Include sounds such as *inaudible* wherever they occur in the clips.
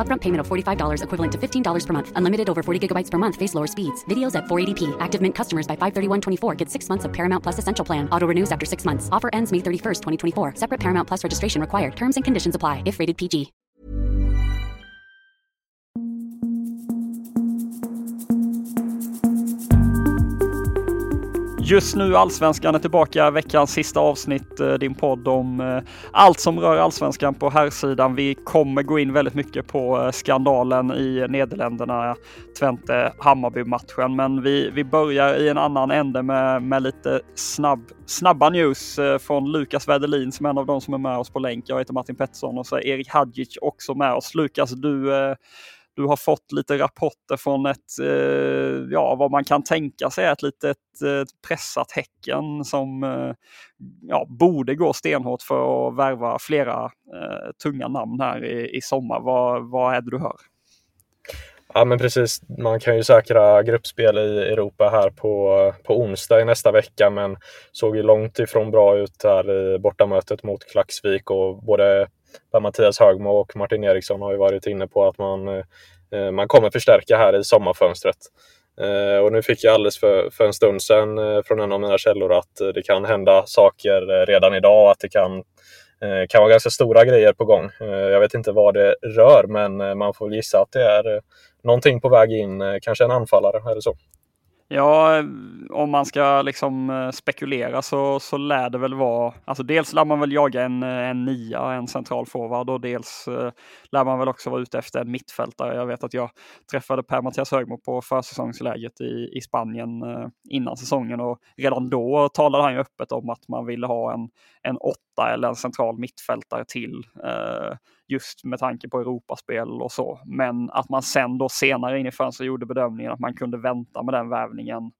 Upfront payment of $45 equivalent to $15 per month. Unlimited over 40 gigabytes per month. Face lower speeds. Videos at 480p. Active Mint customers by 531.24 get six months of Paramount Plus Essential Plan. Auto renews after six months. Offer ends May 31st, 2024. Separate Paramount Plus registration required. Terms and conditions apply if rated PG. Just nu Allsvenskan är tillbaka, veckans sista avsnitt, eh, din podd om eh, allt som rör Allsvenskan på herrsidan. Vi kommer gå in väldigt mycket på eh, skandalen i Nederländerna, Twente Hammarby-matchen, men vi, vi börjar i en annan ände med, med lite snabb, snabba news från Lukas Werdelin som är en av de som är med oss på länk. Jag heter Martin Pettersson och så är Erik Hadjic också med oss. Lukas, du du har fått lite rapporter från ett, eh, ja vad man kan tänka sig är ett litet eh, pressat Häcken som eh, ja, borde gå stenhårt för att värva flera eh, tunga namn här i, i sommar. Vad, vad är det du hör? Ja men precis, man kan ju säkra gruppspel i Europa här på, på onsdag i nästa vecka men såg ju långt ifrån bra ut här i bortamötet mot Klaxvik och både Mattias Högmo och Martin Eriksson har ju varit inne på att man, eh, man kommer förstärka här i sommarfönstret. Eh, och nu fick jag alldeles för, för en stund sedan eh, från en av mina källor att eh, det kan hända saker eh, redan idag, att det kan eh, kan vara ganska stora grejer på gång. Jag vet inte vad det rör, men man får gissa att det är någonting på väg in, kanske en anfallare eller så. Ja, om man ska liksom eh, spekulera så, så lär det väl vara, alltså dels lär man väl jaga en, eh, en nia, en central forward och dels eh, lär man väl också vara ute efter en mittfältare. Jag vet att jag träffade Per-Mattias Högmo på försäsongsläget i, i Spanien innan säsongen och redan då talade han ju öppet om att man ville ha en, en åtta eller en central mittfältare till. Eh, just med tanke på Europaspel och så. Men att man sen då senare in i fönstret gjorde bedömningen att man kunde vänta med den värvningen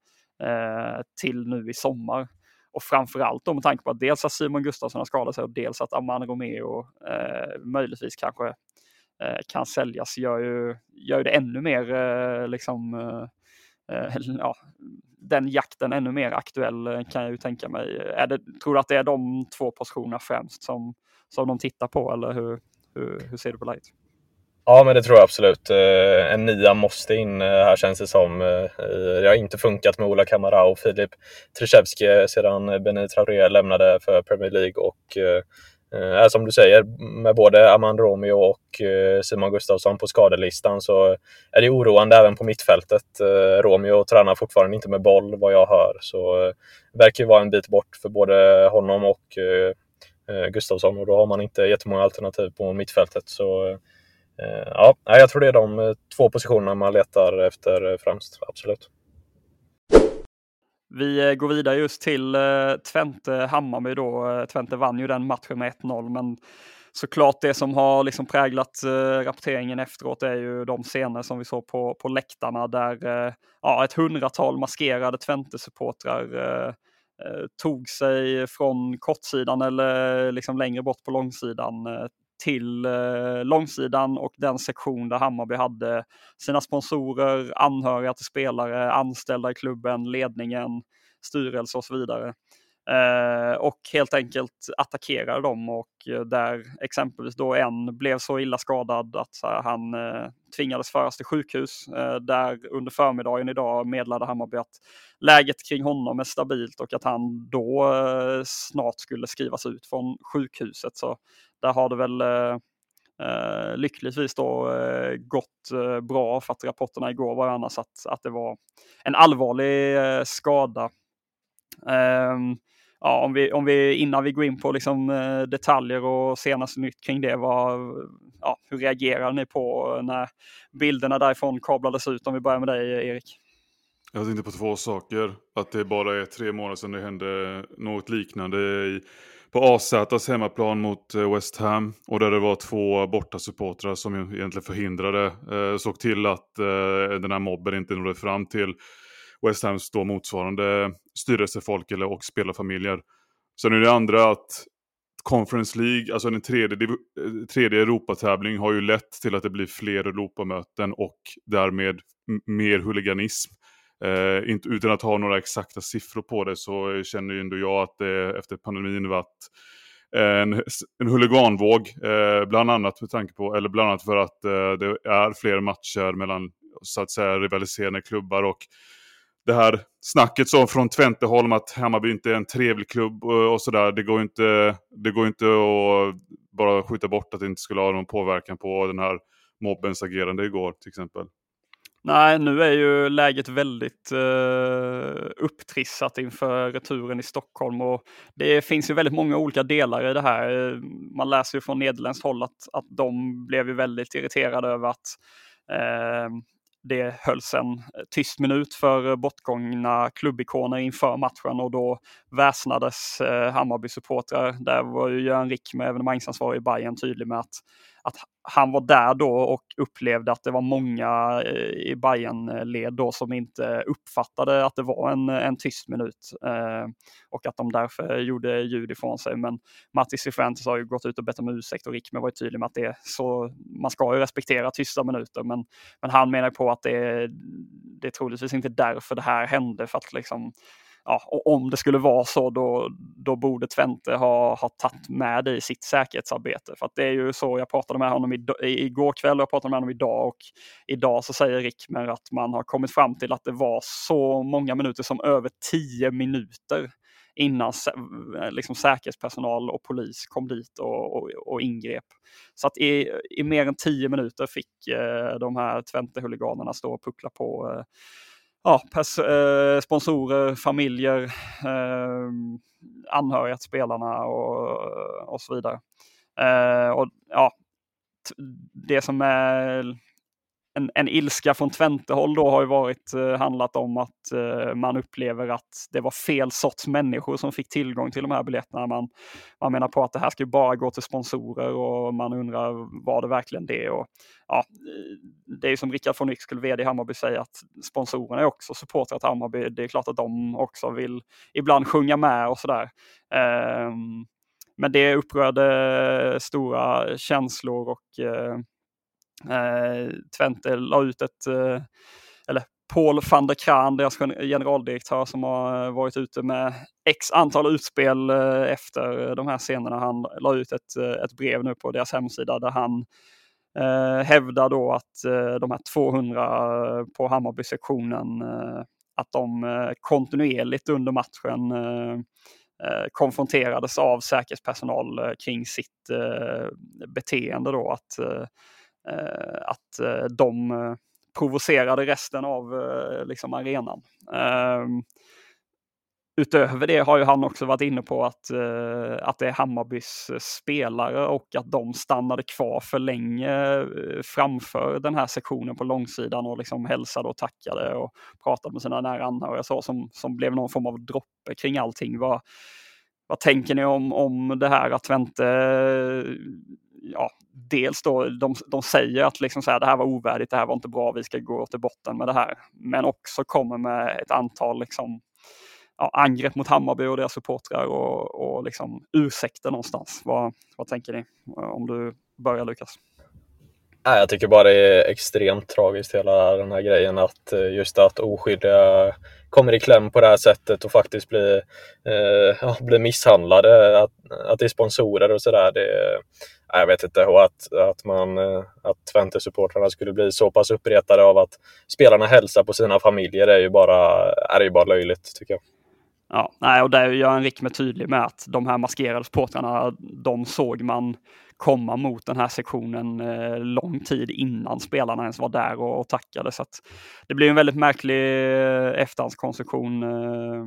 eh, till nu i sommar. Och framförallt då med tanke på att dels att Simon Gustafsson har skadat sig och dels att Aman Romeo eh, möjligtvis kanske eh, kan säljas gör ju, gör ju det ännu mer eh, liksom eh, eh ja, den jakten ännu mer aktuell eh, kan jag ju tänka mig. Är det, tror du att det är de två positionerna främst som, som de tittar på eller hur, hur, hur ser du på Light? Ja, men det tror jag absolut. Eh, en nia måste in eh, här känns det som. Det har inte funkat med Ola Kamara och Filip Trzewski sedan Benny Traoré lämnade för Premier League och är som du säger, med både Aman Romeo och Simon Gustafsson på skadelistan så är det oroande även på mittfältet. Romeo tränar fortfarande inte med boll vad jag hör, så det verkar ju vara en bit bort för både honom och Eh, Gustavsson och då har man inte jättemånga alternativ på mittfältet. Så eh, ja, jag tror det är de eh, två positionerna man letar efter främst, absolut. Vi går vidare just till Twente Hammarby då. Twente vann ju den matchen med 1-0, men såklart det som har liksom präglat rapporteringen efteråt är ju de scener som vi såg på, på läktarna där ja, ett hundratal maskerade Twente-supportrar Eh, Eh, tog sig från kortsidan eller liksom längre bort på långsidan eh, till eh, långsidan och den sektion där Hammarby hade sina sponsorer, anhöriga till spelare, anställda i klubben, ledningen, styrelse och så vidare. Eh, och helt enkelt attackerade dem och eh, där exempelvis då en blev så illa skadad att eh, han tvingades föras till sjukhus. Där under förmiddagen idag meddelade Hammarby att läget kring honom är stabilt och att han då snart skulle skrivas ut från sjukhuset. Så där har det väl lyckligtvis då gått bra för att rapporterna igår var annars att, att det var en allvarlig skada. Um, ja, om vi, om vi innan vi går in på liksom, eh, detaljer och senaste nytt kring det, vad, ja, hur reagerade ni på eh, när bilderna därifrån kablades ut? Om vi börjar med dig Erik. Jag tänkte på två saker. Att det bara är tre månader sedan det hände något liknande i, på AZs hemmaplan mot eh, West Ham. Och där det var två bortasupportrar som egentligen förhindrade, eh, såg till att eh, den här mobben inte nådde fram till West Hams då motsvarande styrelsefolk eller, och spelarfamiljer. Sen är det andra att Conference League, alltså den tredje, eh, tredje Europatävling har ju lett till att det blir fler Europamöten och därmed mer huliganism. Eh, inte, utan att ha några exakta siffror på det så känner ju ändå jag att det efter pandemin varit en, en huliganvåg. Eh, bland annat med tanke på, eller bland annat för att eh, det är fler matcher mellan så att säga rivaliserande klubbar och det här snacket som från Tventeholm att Hammarby inte är en trevlig klubb och, sådär. Det går inte, det går inte att bara skjuta bort att det inte skulle ha någon påverkan på den här mobbens agerande igår till exempel. Nej, nu är ju läget väldigt eh, upptrissat inför returen i Stockholm och det finns ju väldigt många olika delar i det här. Eh, man läser ju från nederländskt håll att, att de blev ju väldigt irriterade över att eh, det hölls en eh, tyst minut för eh, bortgångna klubbikoner inför matchen och då väsnades eh, Hammarby-supportrar. Där var ju Göran Rick med evenemangsansvarig i Bayern tydlig med att att han var där då och upplevde att det var många eh, i Bayern-led då som inte uppfattade att det var en, en tyst minut eh, och att de därför gjorde ljud ifrån sig. Men Matti Cifuentes har ju gått ut och bett om ursäkt och Rickme var ju tydlig med att det är så, man ska ju respektera tysta minuter. Men, men han menar på att det, det är troligtvis inte därför det här hände, för att liksom ja, om det skulle vara så då, då borde Twente ha, ha tagit med det i sitt säkerhetsarbete. För att det är ju så, jag pratade med honom igår kväll och jag pratade med honom idag och idag så säger Rickmer att man har kommit fram till att det var så många minuter som över tio minuter innan liksom, säkerhetspersonal och polis kom dit och, och, och ingrep. Så att i, i mer än tio minuter fick eh, de här Twente-huliganerna stå och puckla på eh, ja, eh, sponsorer, familjer, eh, anhöriga till spelarna och, och så vidare. Eh, och ja, Det som är en, en ilska från Twente-håll då har ju varit eh, handlat om att eh, man upplever att det var fel sorts människor som fick tillgång till de här biljetterna. Man, man menar på att det här ska bara gå till sponsorer och man undrar var det verkligen det? Och, ja, det är som Rickard von Yxkull, vd i Hammarby, säger att sponsorerna är också supportrar till Hammarby. Det är klart att de också vill ibland sjunga med och sådär. Eh, men det upprörde stora känslor och eh, eh, Twente la ut ett, eh, eller Paul van der Kraan, deras generaldirektör som har eh, varit ute med x antal utspel eh, efter eh, de här scenerna. Han la ut ett, ett brev nu på deras hemsida där han eh, hävdar då att eh, de här 200 på Hammarby-sektionen, eh, att de kontinuerligt under matchen konfronterades av säkerhetspersonal kring sitt beteende då. att Eh, Eh, att eh, de eh, provocerade resten av eh, liksom, arenan. Ehm, utöver det har ju han också varit inne på att, att det är Hammarbys spelare och att de stannade kvar för länge framför den här sektionen på långsidan och liksom hälsade och tackade och pratade med sina nära anhöriga så som, som blev någon form av droppe kring allting. Vad, vad tänker ni om, om det här att Twente ja, dels då, de, de säger att liksom så här, det här var ovärdigt, det här var inte bra, vi ska gå till botten med det här. Men också kommer med ett antal liksom, ja, angrepp mot Hammarby och deras supportrar och, och liksom ursäkter någonstans. Vad, vad tänker ni? Om du börjar Lukas. Jag tycker bara det är extremt tragiskt hela den här grejen att eh, just att oskyldiga kommer i kläm på det här sättet och faktiskt blir, eh, blir misshandlade. Att, att det är sponsorer och sådär. Jag vet inte. Och att, att, man, eh, att Twente-supportrarna skulle bli så pass uppretade av att spelarna hälsar på sina familjer är ju bara, är ju bara löjligt tycker jag. Ja, nej, och där gör en Rick med tydlig med att de här maskerade supportrarna, de såg man komma mot den här sektionen eh, lång tid innan spelarna ens var där och, och tackade. Så det blir en väldigt märklig eh, efterhandskonstruktion eh,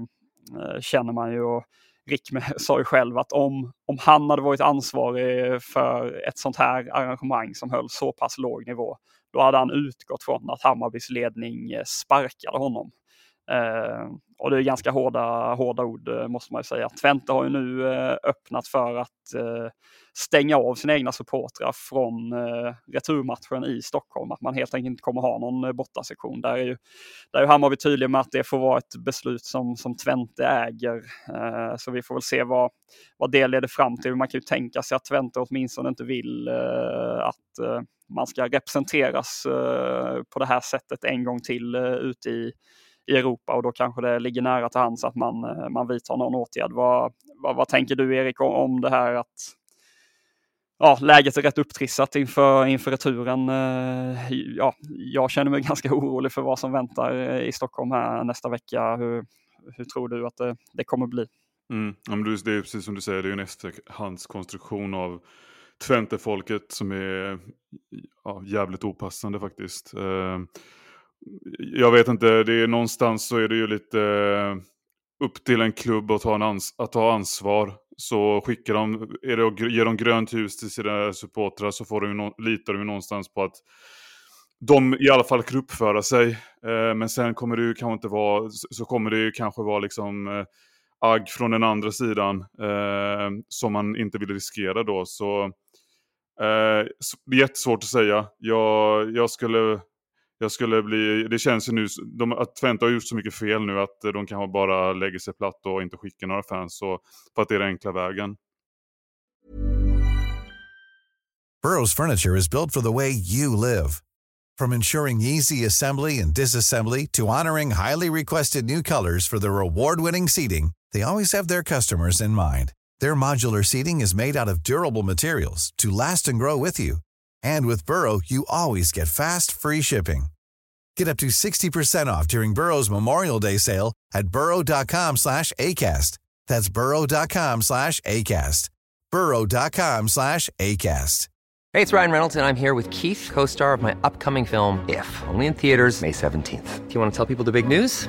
eh känner man ju. Och Rick *laughs* sa ju själv att om, om han hade varit ansvarig för ett sånt här arrangemang som höll så pass låg nivå, då hade han utgått från att Hammarbys ledning eh, sparkade honom. Eh, och det är ganska hårda, hårda ord eh, måste man ju säga. Twente har ju nu eh, öppnat för att eh, stänga av sina egna supportrar från returmatchen i Stockholm. Att man helt enkelt inte kommer ha någon bortasektion. Där är ju, där är Hammarby tydlig med att det får vara ett beslut som, som Twente äger. Så vi får väl se vad, vad det leder fram till. Man kan ju tänka sig att Twente åtminstone inte vill att man ska representeras på det här sättet en gång till ute i i Europa och då kanske det ligger nära till hands att man, eh, man vidtar någon åtgärd. Vad, vad, vad tänker du Erik om det här att ja, läget är rätt upptrissat inför, inför returen. Eh, ja, jag känner mig *laughs* ganska orolig för vad som väntar eh, i Stockholm här nästa vecka. Hur, hur tror du att det, det kommer bli? Mm. Ja, men det är precis som du säger, det är en efterhandskonstruktion av Twente-folket som är ja, jävligt opassande faktiskt. Jag vet inte, det är någonstans så är det ju lite eh, upp till en klubb att ta, en ans att ta ansvar. Så skickar de, är det att ge dem grönt ljus till sina supportrar så får de no litar de någonstans på att de i alla fall kan uppföra sig. Eh, men sen kommer det ju kanske inte vara, så kommer det ju kanske vara liksom eh, agg från den andra sidan eh, som man inte vill riskera då. Så, eh, det är jättesvårt att säga. Jag, jag skulle jag skulle bli, det känns ju nu de, att Twente har gjort så mycket fel nu att eh, de kanske bara lägger sig platt och inte skickar några fans. Så, för att det är den enkla vägen. Burrows furniture is built for the way you live. From ensuring easy assembly and disassembly to honoring highly requested new colors for their award-winning seating, they always have their customers in mind. Their modular seating is made out of durable materials to last and grow with you. And with Burrow, you always get fast, free shipping. Get up to 60% off during Burrow's Memorial Day sale at burrow.com slash ACAST. That's burrow.com slash ACAST. burrow.com slash ACAST. Hey, it's Ryan Reynolds, and I'm here with Keith, co-star of my upcoming film, If, only in theaters May 17th. Do you want to tell people the big news?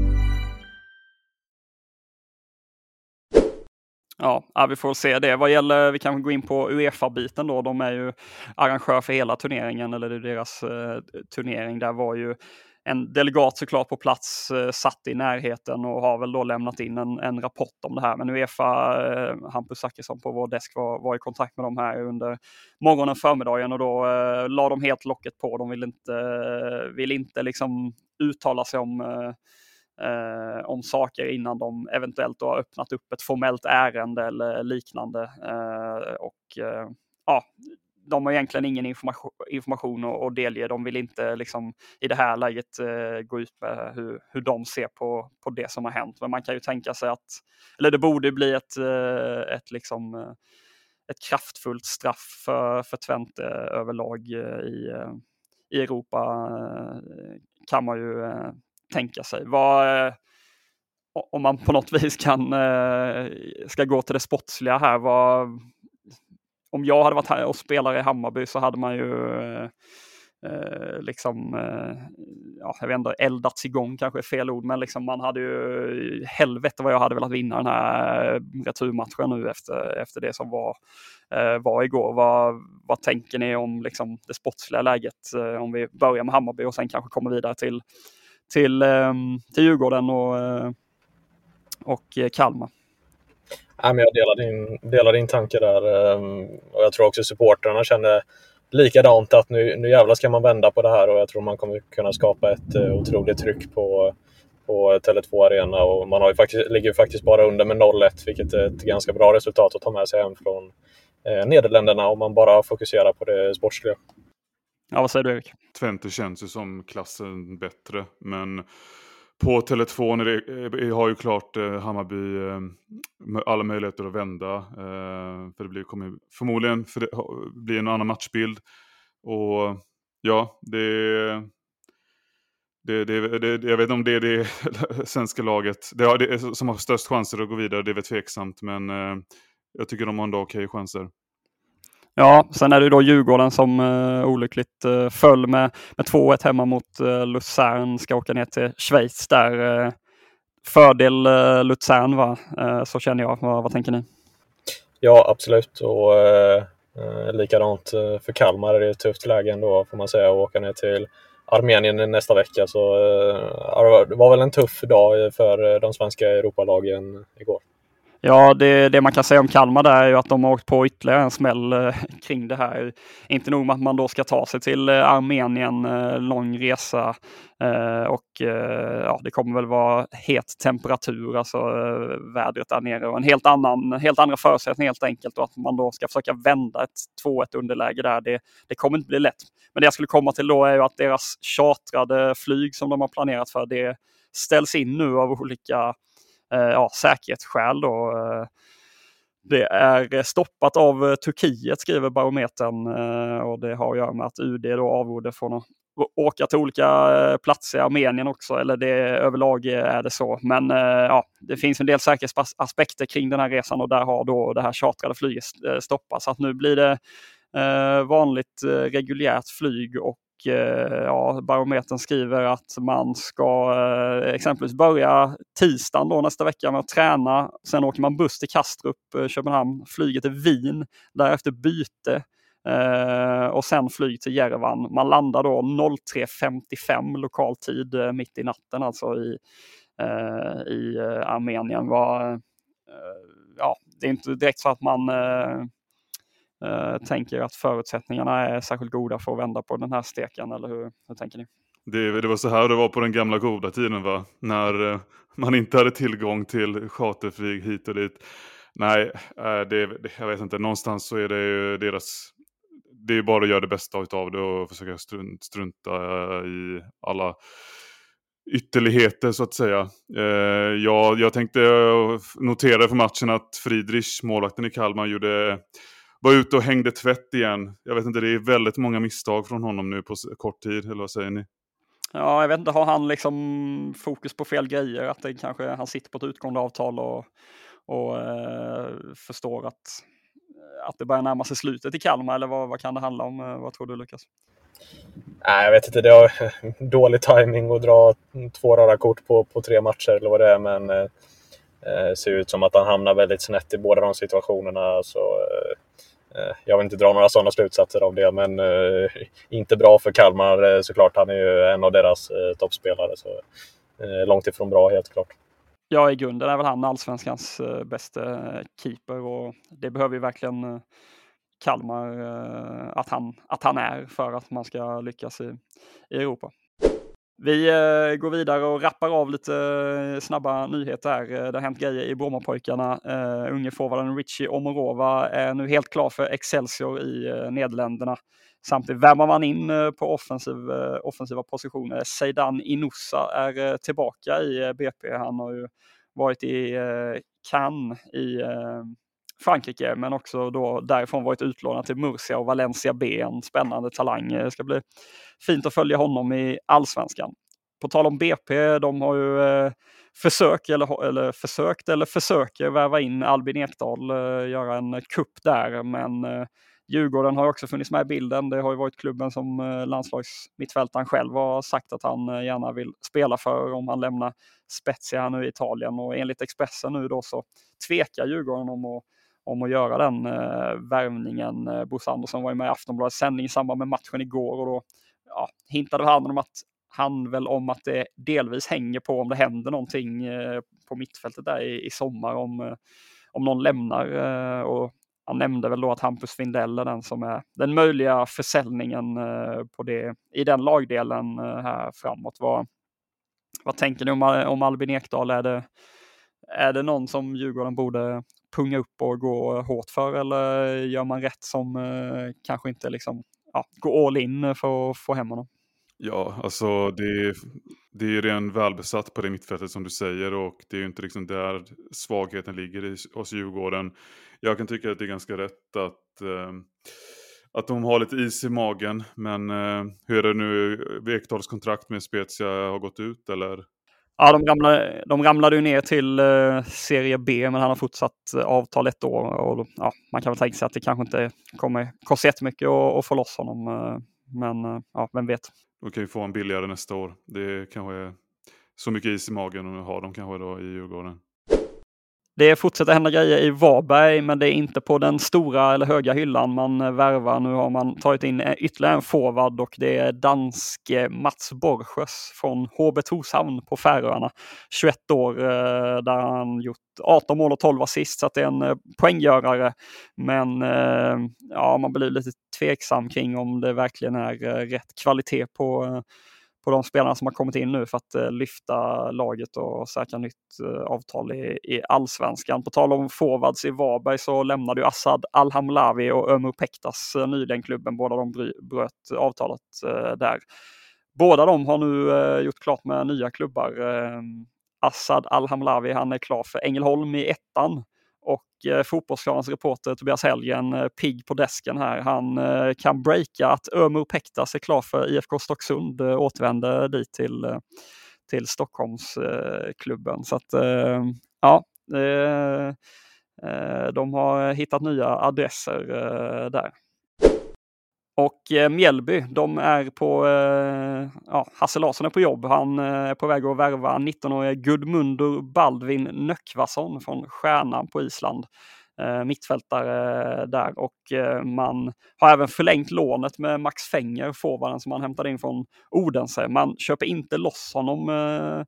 Ja, vi får se det. Vad gäller, vi kan gå in på Uefa-biten då. De är ju arrangör för hela turneringen, eller det är deras eh, turnering. Där var ju en delegat såklart på plats, eh, satt i närheten och har väl då lämnat in en, en rapport om det här. Men Uefa, eh, Hampus Zachrisson på vår desk var, var i kontakt med dem här under morgonen, förmiddagen och då eh, la de helt locket på. De vill inte, eh, vill inte liksom uttala sig om eh, eh, om saker innan de eventuellt har öppnat upp ett formellt ärende eller liknande. Eh, och eh, ja, de har egentligen ingen information, information att delge. De vill inte liksom, i det här läget eh, gå ut med hur, hur de ser på, på det som har hänt. Men man kan ju tänka sig att, eller det borde bli ett, eh, ett, liksom, eh, ett kraftfullt straff för, för Twente överlag eh, i, i Europa kan man ju tänka sig. Vad, eh, om man på något *laughs* vis kan, eh, ska gå till det sportsliga här, vad, om jag hade varit här och spelare i Hammarby så hade man ju eh, liksom, eh, ja, jag vet inte, eldats igång kanske är fel ord, men liksom man hade ju, helvete vad jag hade velat vinna den här returmatchen nu efter, efter det som var, eh, var igår. Vad, vad tänker ni om liksom, det sportsliga läget? Eh, om vi börjar med Hammarby och sen kanske kommer vidare till till, ehm, till Djurgården och, eh, och eh, Kalmar. Nej, Kalmar. jag delar din, delar din tanke där ehm, och jag tror också supportrarna känner likadant att nu, nu jävlar ska man vända på det här och jag tror man kommer kunna skapa ett eh, otroligt tryck på, på Tele2 Arena och man har ju faktiskt, ligger faktiskt bara under med 0-1 vilket är ett ganska bra resultat att ta med sig hem från eh, Nederländerna om man bara fokuserar på det sportsliga. Ja, vad säger du Erik? Twente känns ju som klassen bättre, men på Tele2 har ju klart eh, Hammarby eh, alla möjligheter att vända. Eh, för det blir, kommer förmodligen för det, blir en annan matchbild. Och ja, det, det, det, det, jag vet inte om det är det *laughs* svenska laget det, det, som har störst chanser att gå vidare. Det är väl tveksamt, men eh, jag tycker de har ändå okej chanser. Ja, sen är det då Djurgården som uh, olyckligt uh, föll med, med 2-1 hemma mot uh, Luzern. Ska åka ner till Schweiz där. Uh, fördel uh, Luzern va? Uh, så känner jag. Vad, vad tänker ni? Ja, absolut. Och uh, likadant för Kalmar Det är ett tufft läge ändå får man säga att åka ner till Armenien nästa vecka. Så det var väl en tuff dag för de svenska Europalagen igår. Ja, det, det, man kan säga om Kalmar där är ju att de har åkt på ytterligare en smäll eh, kring det här. Inte nog med att man då ska ta sig till eh, Armenien, eh, lång resa och ja, det kommer väl vara het temperatur, alltså vädret där nere och en helt, annan, helt andra förutsättningar helt enkelt och att man då ska försöka vända ett 2-1 underläge där, det, det kommer inte bli lätt. Men det jag skulle komma till då är ju att deras chartrade flyg som de har planerat för, det ställs in nu av olika Eh, ja, säkerhetsskäl. Då. Eh, det är stoppat av eh, Turkiet skriver Barometern och det har att göra med att UD då avrådde från att åka till olika platser i Armenien också, eller det, överlag är det så. Men ja, det finns en del säkerhetsaspekter kring den här resan och där har då det här chartrade flyget stoppats. Så att nu blir det vanligt reguljärt flyg och Eh, ja, Barometern skriver att man ska eh, exempelvis börja tisdagen då nästa vecka med att träna. Sen åker man buss till Kastrup, eh, Köpenhamn, flyger till Wien, därefter byte eh, och sen flyg till Jerevan. Man landar då 03.55 lokal tid eh, mitt i natten alltså i, eh, i Armenien. Var, ja, det är inte direkt så att man tänker att förutsättningarna är särskilt goda för att vända på den här steken, eller hur, hur tänker ni? Det, det, var så här det var på den gamla goda tiden va? När uh, man inte hade tillgång till charterflyg hit och dit. Nej, uh, det, det, jag vet inte, någonstans så är det ju deras... Det är bara att göra det bästa av det och försöka strunt, strunta i alla ytterligheter så att säga. jag, jag tänkte notera för matchen att Friedrich, målvakten i Kalmar, gjorde var ute och hängde tvätt igen. Jag vet inte, det är väldigt många misstag från honom nu på kort tid, eller vad säger ni? Ja, jag vet inte, har han liksom fokus på fel grejer? Att det kanske, han sitter på ett utgående avtal och, och eh, förstår att, att det börjar närma sig slutet i Kalmar, eller vad, vad kan det handla om? Eh, vad tror du Lukas? Nej, jag vet inte. Det har *laughs* dålig timing att dra två röda kort på, på tre matcher eller vad det är, men eh, eh ser ut som att han hamnar väldigt snett i båda de situationerna. Så, Eh, Eh, jag vill inte dra några sådana slutsatser av det, men eh, inte bra för Kalmar eh, såklart. Han är ju en av deras toppspelare. Så, långt ifrån bra helt klart. Ja, i grunden är väl han allsvenskans bästa keeper och det behöver ju verkligen Kalmar att han, att han är för att man ska lyckas i, i Europa. Vi eh, går vidare och rappar av lite eh, snabba nyheter här. Eh, det har hänt grejer i Brommapojkarna. Eh, Unge forwarden Richie Omorova är nu helt klar för Excelsior i eh, Nederländerna. Samtidigt värmar man in på offensiv, offensiva positioner. Seidan Inusa är tillbaka i BP. Han har ju varit i Cannes i Frankrike, men också då därifrån varit utlånad till Murcia och Valencia B, en spännande talang. Det ska bli fint att följa honom i allsvenskan. På tal om BP, de har ju eh, försök, eller, eller försökt eller försöker värva in Albin Ekdal, eh, göra en kupp där, men eh, Djurgården har också funnits med i bilden. Det har ju varit klubben som eh, landslagsmittfältaren själv har sagt att han eh, gärna vill spela för om han lämnar Spezia nu i Italien och enligt Expressen nu då så tvekar Djurgården om att om att göra den eh, värvningen. Eh, Bosse Andersson var ju med i Aftonbladets sändning i samband med matchen igår och då ja, hintade han om att han väl om att det delvis hänger på om det händer någonting eh, på mittfältet där i, i sommar om, eh, om någon lämnar. Eh, och han nämnde väl då att Hampus Findell är den som är den möjliga försäljningen eh, på det, i den lagdelen eh, här framåt. Vad, vad tänker ni om, om Albin Ekdal? Är det, är det någon som Djurgården borde punga upp och gå hårt för eller gör man rätt som eh, kanske inte liksom, ja, går all in för att få hem honom? Ja, alltså det, det är ju ren välbesatt på det mittfältet som du säger och det är ju inte liksom där svagheten ligger i, hos Djurgården. Jag kan tycka att det är ganska rätt att, eh, att de har lite is i magen. Men eh, hur är det nu? Eh, Ekdals kontrakt med Spezia har gått ut eller? Ja, de ramlade, de ramlade ju ner till eh, Serie B, men han har fortsatt eh, avtal ett år. Och, ja, man kan väl tänka sig att det kanske inte kommer kosta jättemycket att, att få loss honom. Eh, men eh, ja, vem vet. De kan ju få en billigare nästa år. Det kanske är så mycket is i magen har de kanske då i Djurgården. Det fortsätter hända grejer i Varberg, men det är inte på den stora eller höga hyllan man eh, värvar. Nu har man tagit in eh, ytterligare en forward och det är danske eh, Mats Borges från HB Torshamn på Färöarna. 21 år, där han gjort 18 mål och 12 assist, så att det är en poänggörare. Men ja, man blir lite tveksam kring om det verkligen är rätt kvalitet på på de spelarna som har kommit in nu för att eh, lyfta laget och säkra nytt eh, avtal i, i allsvenskan. På tal om forwards i Varberg så lämnade ju Assad Alhamlavi och Ömer Pektas eh, nyligen klubben. Båda de bröt avtalet eh, där. Båda de har nu eh, gjort klart med nya klubbar. Ehm, Assad Alhamlavi, han är klar för Ängelholm i ettan och eh, Fotbollsklanens reporter Tobias Helgen, eh, pigg på desken här, han eh, kan breaka att Ömer Pektas är klar för IFK Stocksund, eh, återvänder dit till, eh, till Stockholmsklubben. Eh, Så att eh, ja, eh, eh, de har hittat nya adresser eh, där. Och eh, Mjällby, de är på, eh, ja, Hasse Larsson är på jobb. Han eh, är på väg att värva 19-årige Gudmundur Baldvin Nöckvason från Stjärnan på Island. Eh, mittfältare där och eh, man har även förlängt lånet med Max Fenger, forwarden som man hämtade in från Odense. Man köper inte loss honom eh,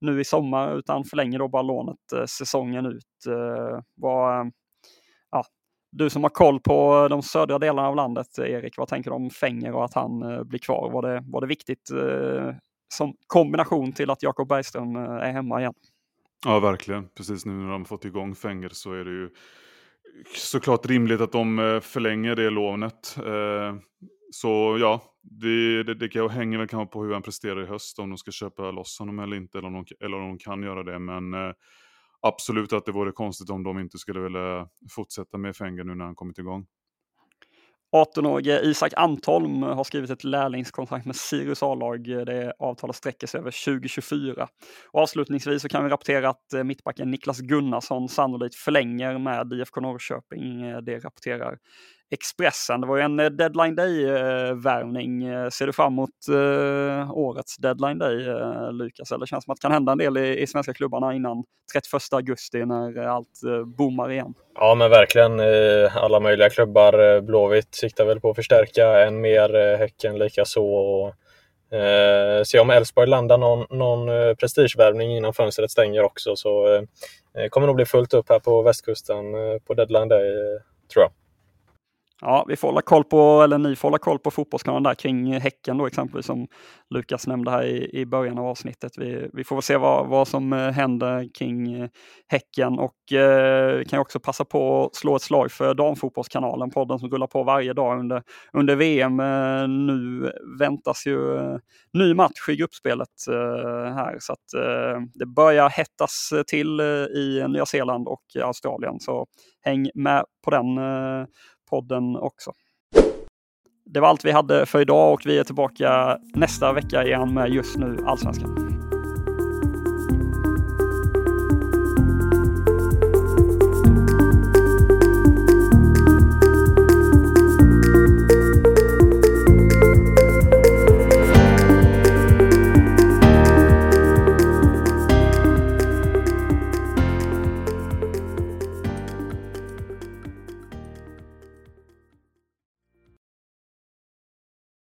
nu i sommar utan förlänger då bara lånet säsongen ut. Vad, du som har koll på eh, de södra delarna av landet, eh, Erik, vad tänker du om Fänger och att han eh, blir kvar? Var det, var det viktigt som kombination till att Jakob Bergström är hemma igen? Ja, verkligen. Precis nu när de fått igång Fänger så är det ju såklart rimligt att de förlänger det lånet. Så ja, det, det, det hänger väl kanske på hur han presterar i höst, om de ska köpa loss honom eller inte, eller om de, eller om de kan göra det. Men eh, absolut att det vore konstigt om de inte skulle vilja fortsätta med Fenger nu när han kommit igång. 18-årige Isak Antholm har skrivit ett lärlingskontrakt med Sirius A-lag. Det avtalet sträcker sig över 2024. Och avslutningsvis så kan vi rapportera att eh, mittbacken Niklas Gunnarsson sannolikt förlänger med IFK Norrköping. Eh, det rapporterar Expressen. Det var ju en eh, deadline day-värvning. Eh, ser du fram emot eh, årets deadline day, Lukas? Eller känns det som att det kan hända en del i, i svenska klubbarna innan 31 augusti när allt boomar igen? Ja, men verkligen. Alla möjliga klubbar. Blåvitt siktar väl på att förstärka än mer. Häcken likaså. Och, eh, se om Elfsborg landar någon, någon prestigevärvning innan fönstret stänger också. Så eh, kommer nog bli fullt upp här på västkusten på deadline day, tror jag. Ja, vi får hålla koll på, eller ni får hålla koll på fotbollskanalen där kring Häcken då exempelvis som Lukas nämnde här i, i början av avsnittet. Vi, vi får väl se vad, vad som eh, händer kring eh, Häcken och eh, kan också passa på att slå ett slag för damfotbollskanalen, podden som rullar på varje dag under, under VM. Eh, nu väntas ju eh, ny match i gruppspelet eh, här så att eh, det börjar hettas till i Nya Zeeland och Australien så häng med på den podden också. Det var allt vi hade för idag och vi är tillbaka nästa vecka igen med just nu Allsvenskan.